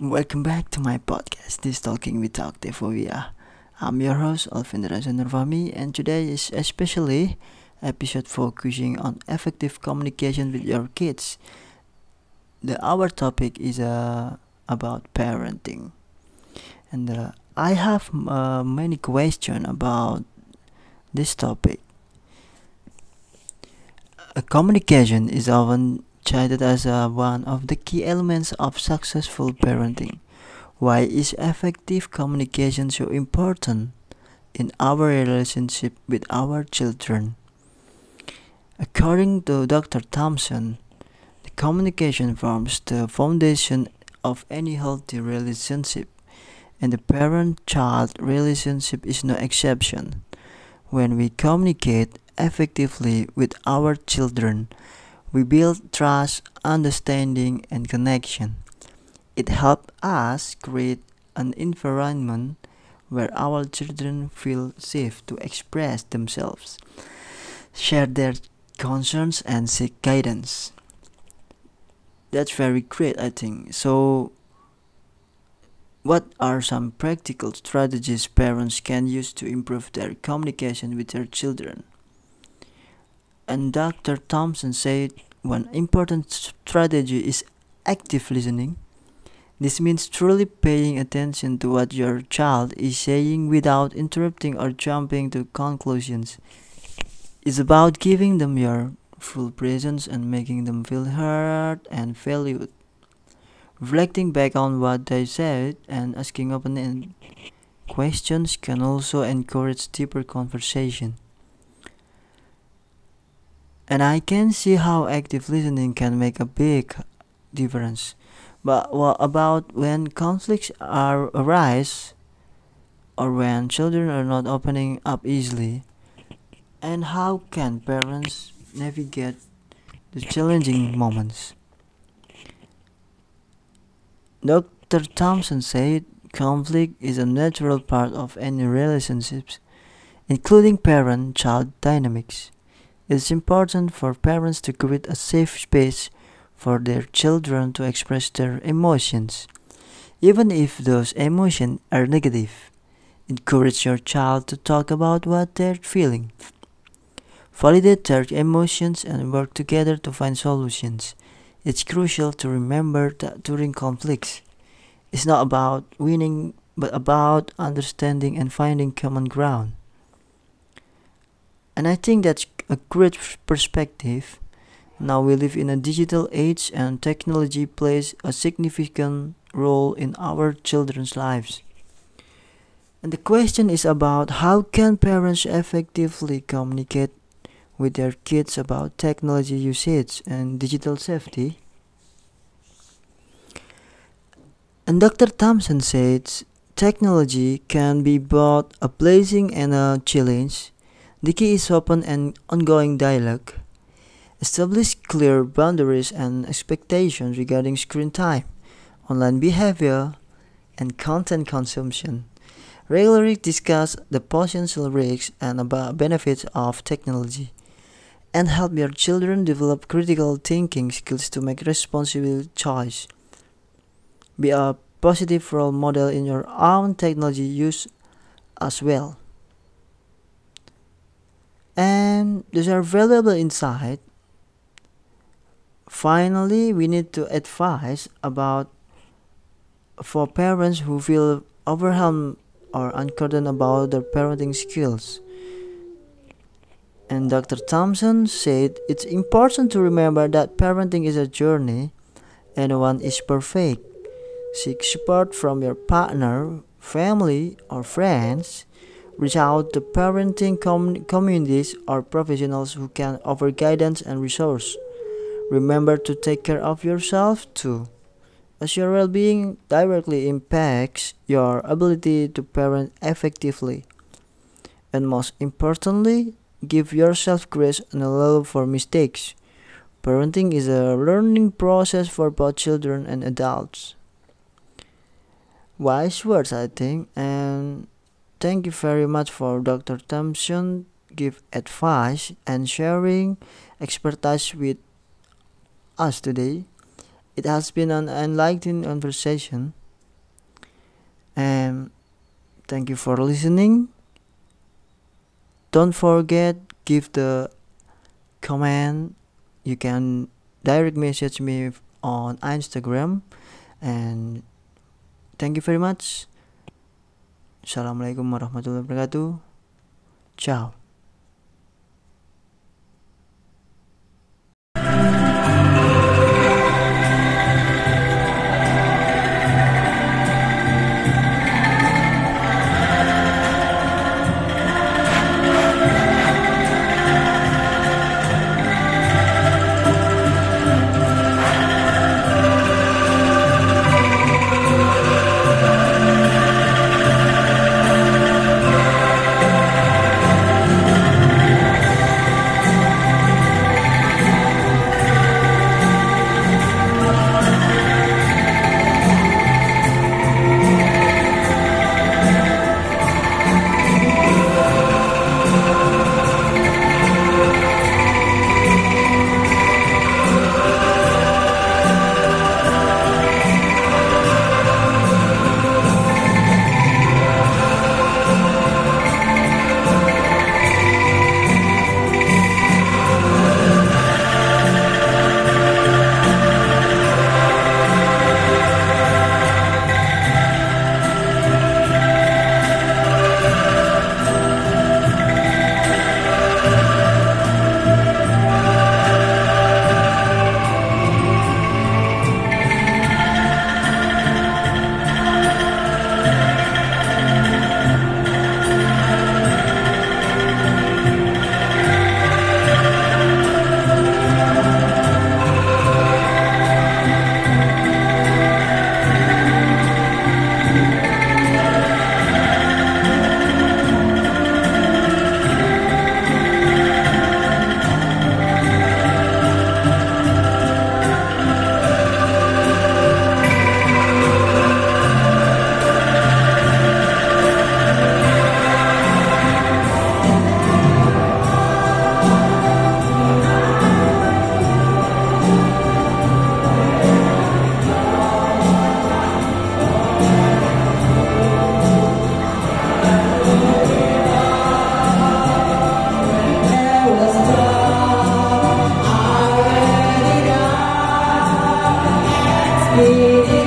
Welcome back to my podcast, This Talking with Octavia. I'm your host, Alvin Raza and today is especially episode focusing on effective communication with your kids. The our topic is uh, about parenting, and uh, I have uh, many questions about this topic. Communication is often cited as uh, one of the key elements of successful parenting. Why is effective communication so important in our relationship with our children? According to Dr. Thompson, the communication forms the foundation of any healthy relationship, and the parent child relationship is no exception. When we communicate effectively with our children, we build trust, understanding, and connection. It helps us create an environment where our children feel safe to express themselves, share their concerns, and seek guidance. That's very great, I think. So, what are some practical strategies parents can use to improve their communication with their children? And Dr. Thompson said one important strategy is active listening. This means truly paying attention to what your child is saying without interrupting or jumping to conclusions. It's about giving them your full presence and making them feel heard and valued. Reflecting back on what they said and asking open-ended questions can also encourage deeper conversation. And I can see how active listening can make a big difference. But what about when conflicts are arise or when children are not opening up easily? And how can parents navigate the challenging moments? Dr. Thompson said conflict is a natural part of any relationships, including parent child dynamics. It is important for parents to create a safe space for their children to express their emotions, even if those emotions are negative. Encourage your child to talk about what they're feeling. Validate their emotions and work together to find solutions. It's crucial to remember that during conflicts, it's not about winning but about understanding and finding common ground. And I think that's a great perspective. Now we live in a digital age and technology plays a significant role in our children's lives. And the question is about how can parents effectively communicate with their kids about technology usage and digital safety? And Dr. Thompson says technology can be both a blessing and a challenge the key is open and ongoing dialogue. Establish clear boundaries and expectations regarding screen time, online behavior, and content consumption. Regularly discuss the potential risks and benefits of technology, and help your children develop critical thinking skills to make responsible choice. Be a positive role model in your own technology use as well and these are valuable insight finally we need to advise about for parents who feel overwhelmed or uncertain about their parenting skills and Dr. Thompson said it's important to remember that parenting is a journey and no one is perfect. Seek support from your partner, family, or friends Reach out to parenting com- communities or professionals who can offer guidance and resource. Remember to take care of yourself too, as your well being directly impacts your ability to parent effectively. And most importantly, give yourself grace and allow for mistakes. Parenting is a learning process for both children and adults. Wise words, I think, and Thank you very much for Dr. Thompson give advice and sharing expertise with us today. It has been an enlightening conversation. and thank you for listening don't forget give the comment you can direct message me on instagram and thank you very much assalamualaikum warahmatullahi wabarakatuh. Ciao Amém.